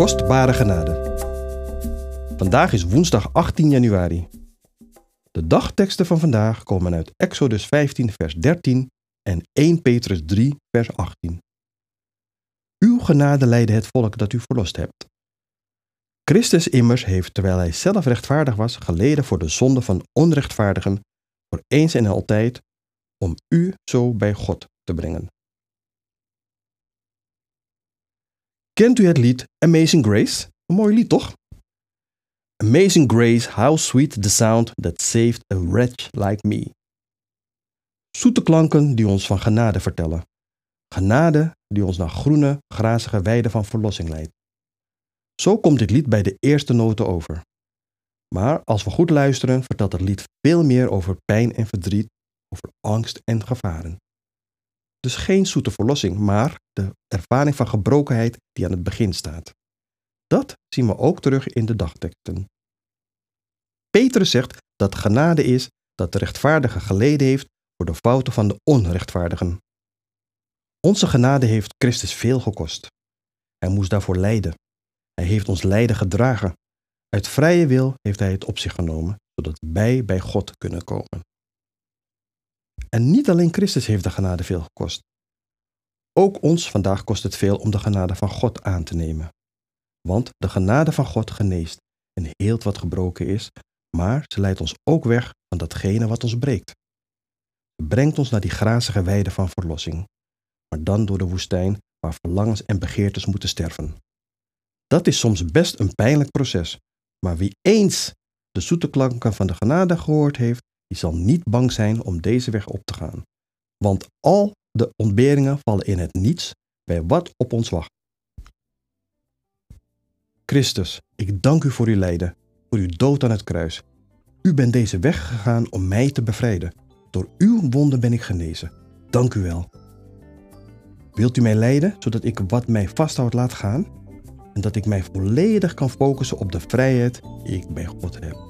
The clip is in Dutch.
Kostbare genade. Vandaag is woensdag 18 januari. De dagteksten van vandaag komen uit Exodus 15, vers 13 en 1 Petrus 3, vers 18. Uw genade leidde het volk dat u verlost hebt. Christus immers heeft, terwijl hij zelf rechtvaardig was, geleden voor de zonde van onrechtvaardigen, voor eens en altijd, om u zo bij God te brengen. Kent u het lied Amazing Grace? Een mooi lied, toch? Amazing Grace, how sweet the sound that saved a wretch like me. Zoete klanken die ons van genade vertellen. Genade die ons naar groene, grazige weiden van verlossing leidt. Zo komt dit lied bij de eerste noten over. Maar als we goed luisteren, vertelt het lied veel meer over pijn en verdriet, over angst en gevaren. Dus geen zoete verlossing, maar de ervaring van gebrokenheid die aan het begin staat. Dat zien we ook terug in de dagteksten. Petrus zegt dat genade is dat de rechtvaardige geleden heeft voor de fouten van de onrechtvaardigen. Onze genade heeft Christus veel gekost. Hij moest daarvoor lijden. Hij heeft ons lijden gedragen. Uit vrije wil heeft hij het op zich genomen, zodat wij bij God kunnen komen. En niet alleen Christus heeft de genade veel gekost. Ook ons vandaag kost het veel om de genade van God aan te nemen. Want de genade van God geneest en heelt wat gebroken is, maar ze leidt ons ook weg van datgene wat ons breekt. Brengt ons naar die grazige weide van verlossing, maar dan door de woestijn waar verlangens en begeertes moeten sterven. Dat is soms best een pijnlijk proces, maar wie eens de zoete klanken van de genade gehoord heeft, die zal niet bang zijn om deze weg op te gaan. Want al de ontberingen vallen in het niets bij wat op ons wacht. Christus, ik dank u voor uw lijden, voor uw dood aan het kruis. U bent deze weg gegaan om mij te bevrijden. Door uw wonden ben ik genezen. Dank u wel. Wilt u mij leiden, zodat ik wat mij vasthoudt laat gaan? En dat ik mij volledig kan focussen op de vrijheid die ik bij God heb.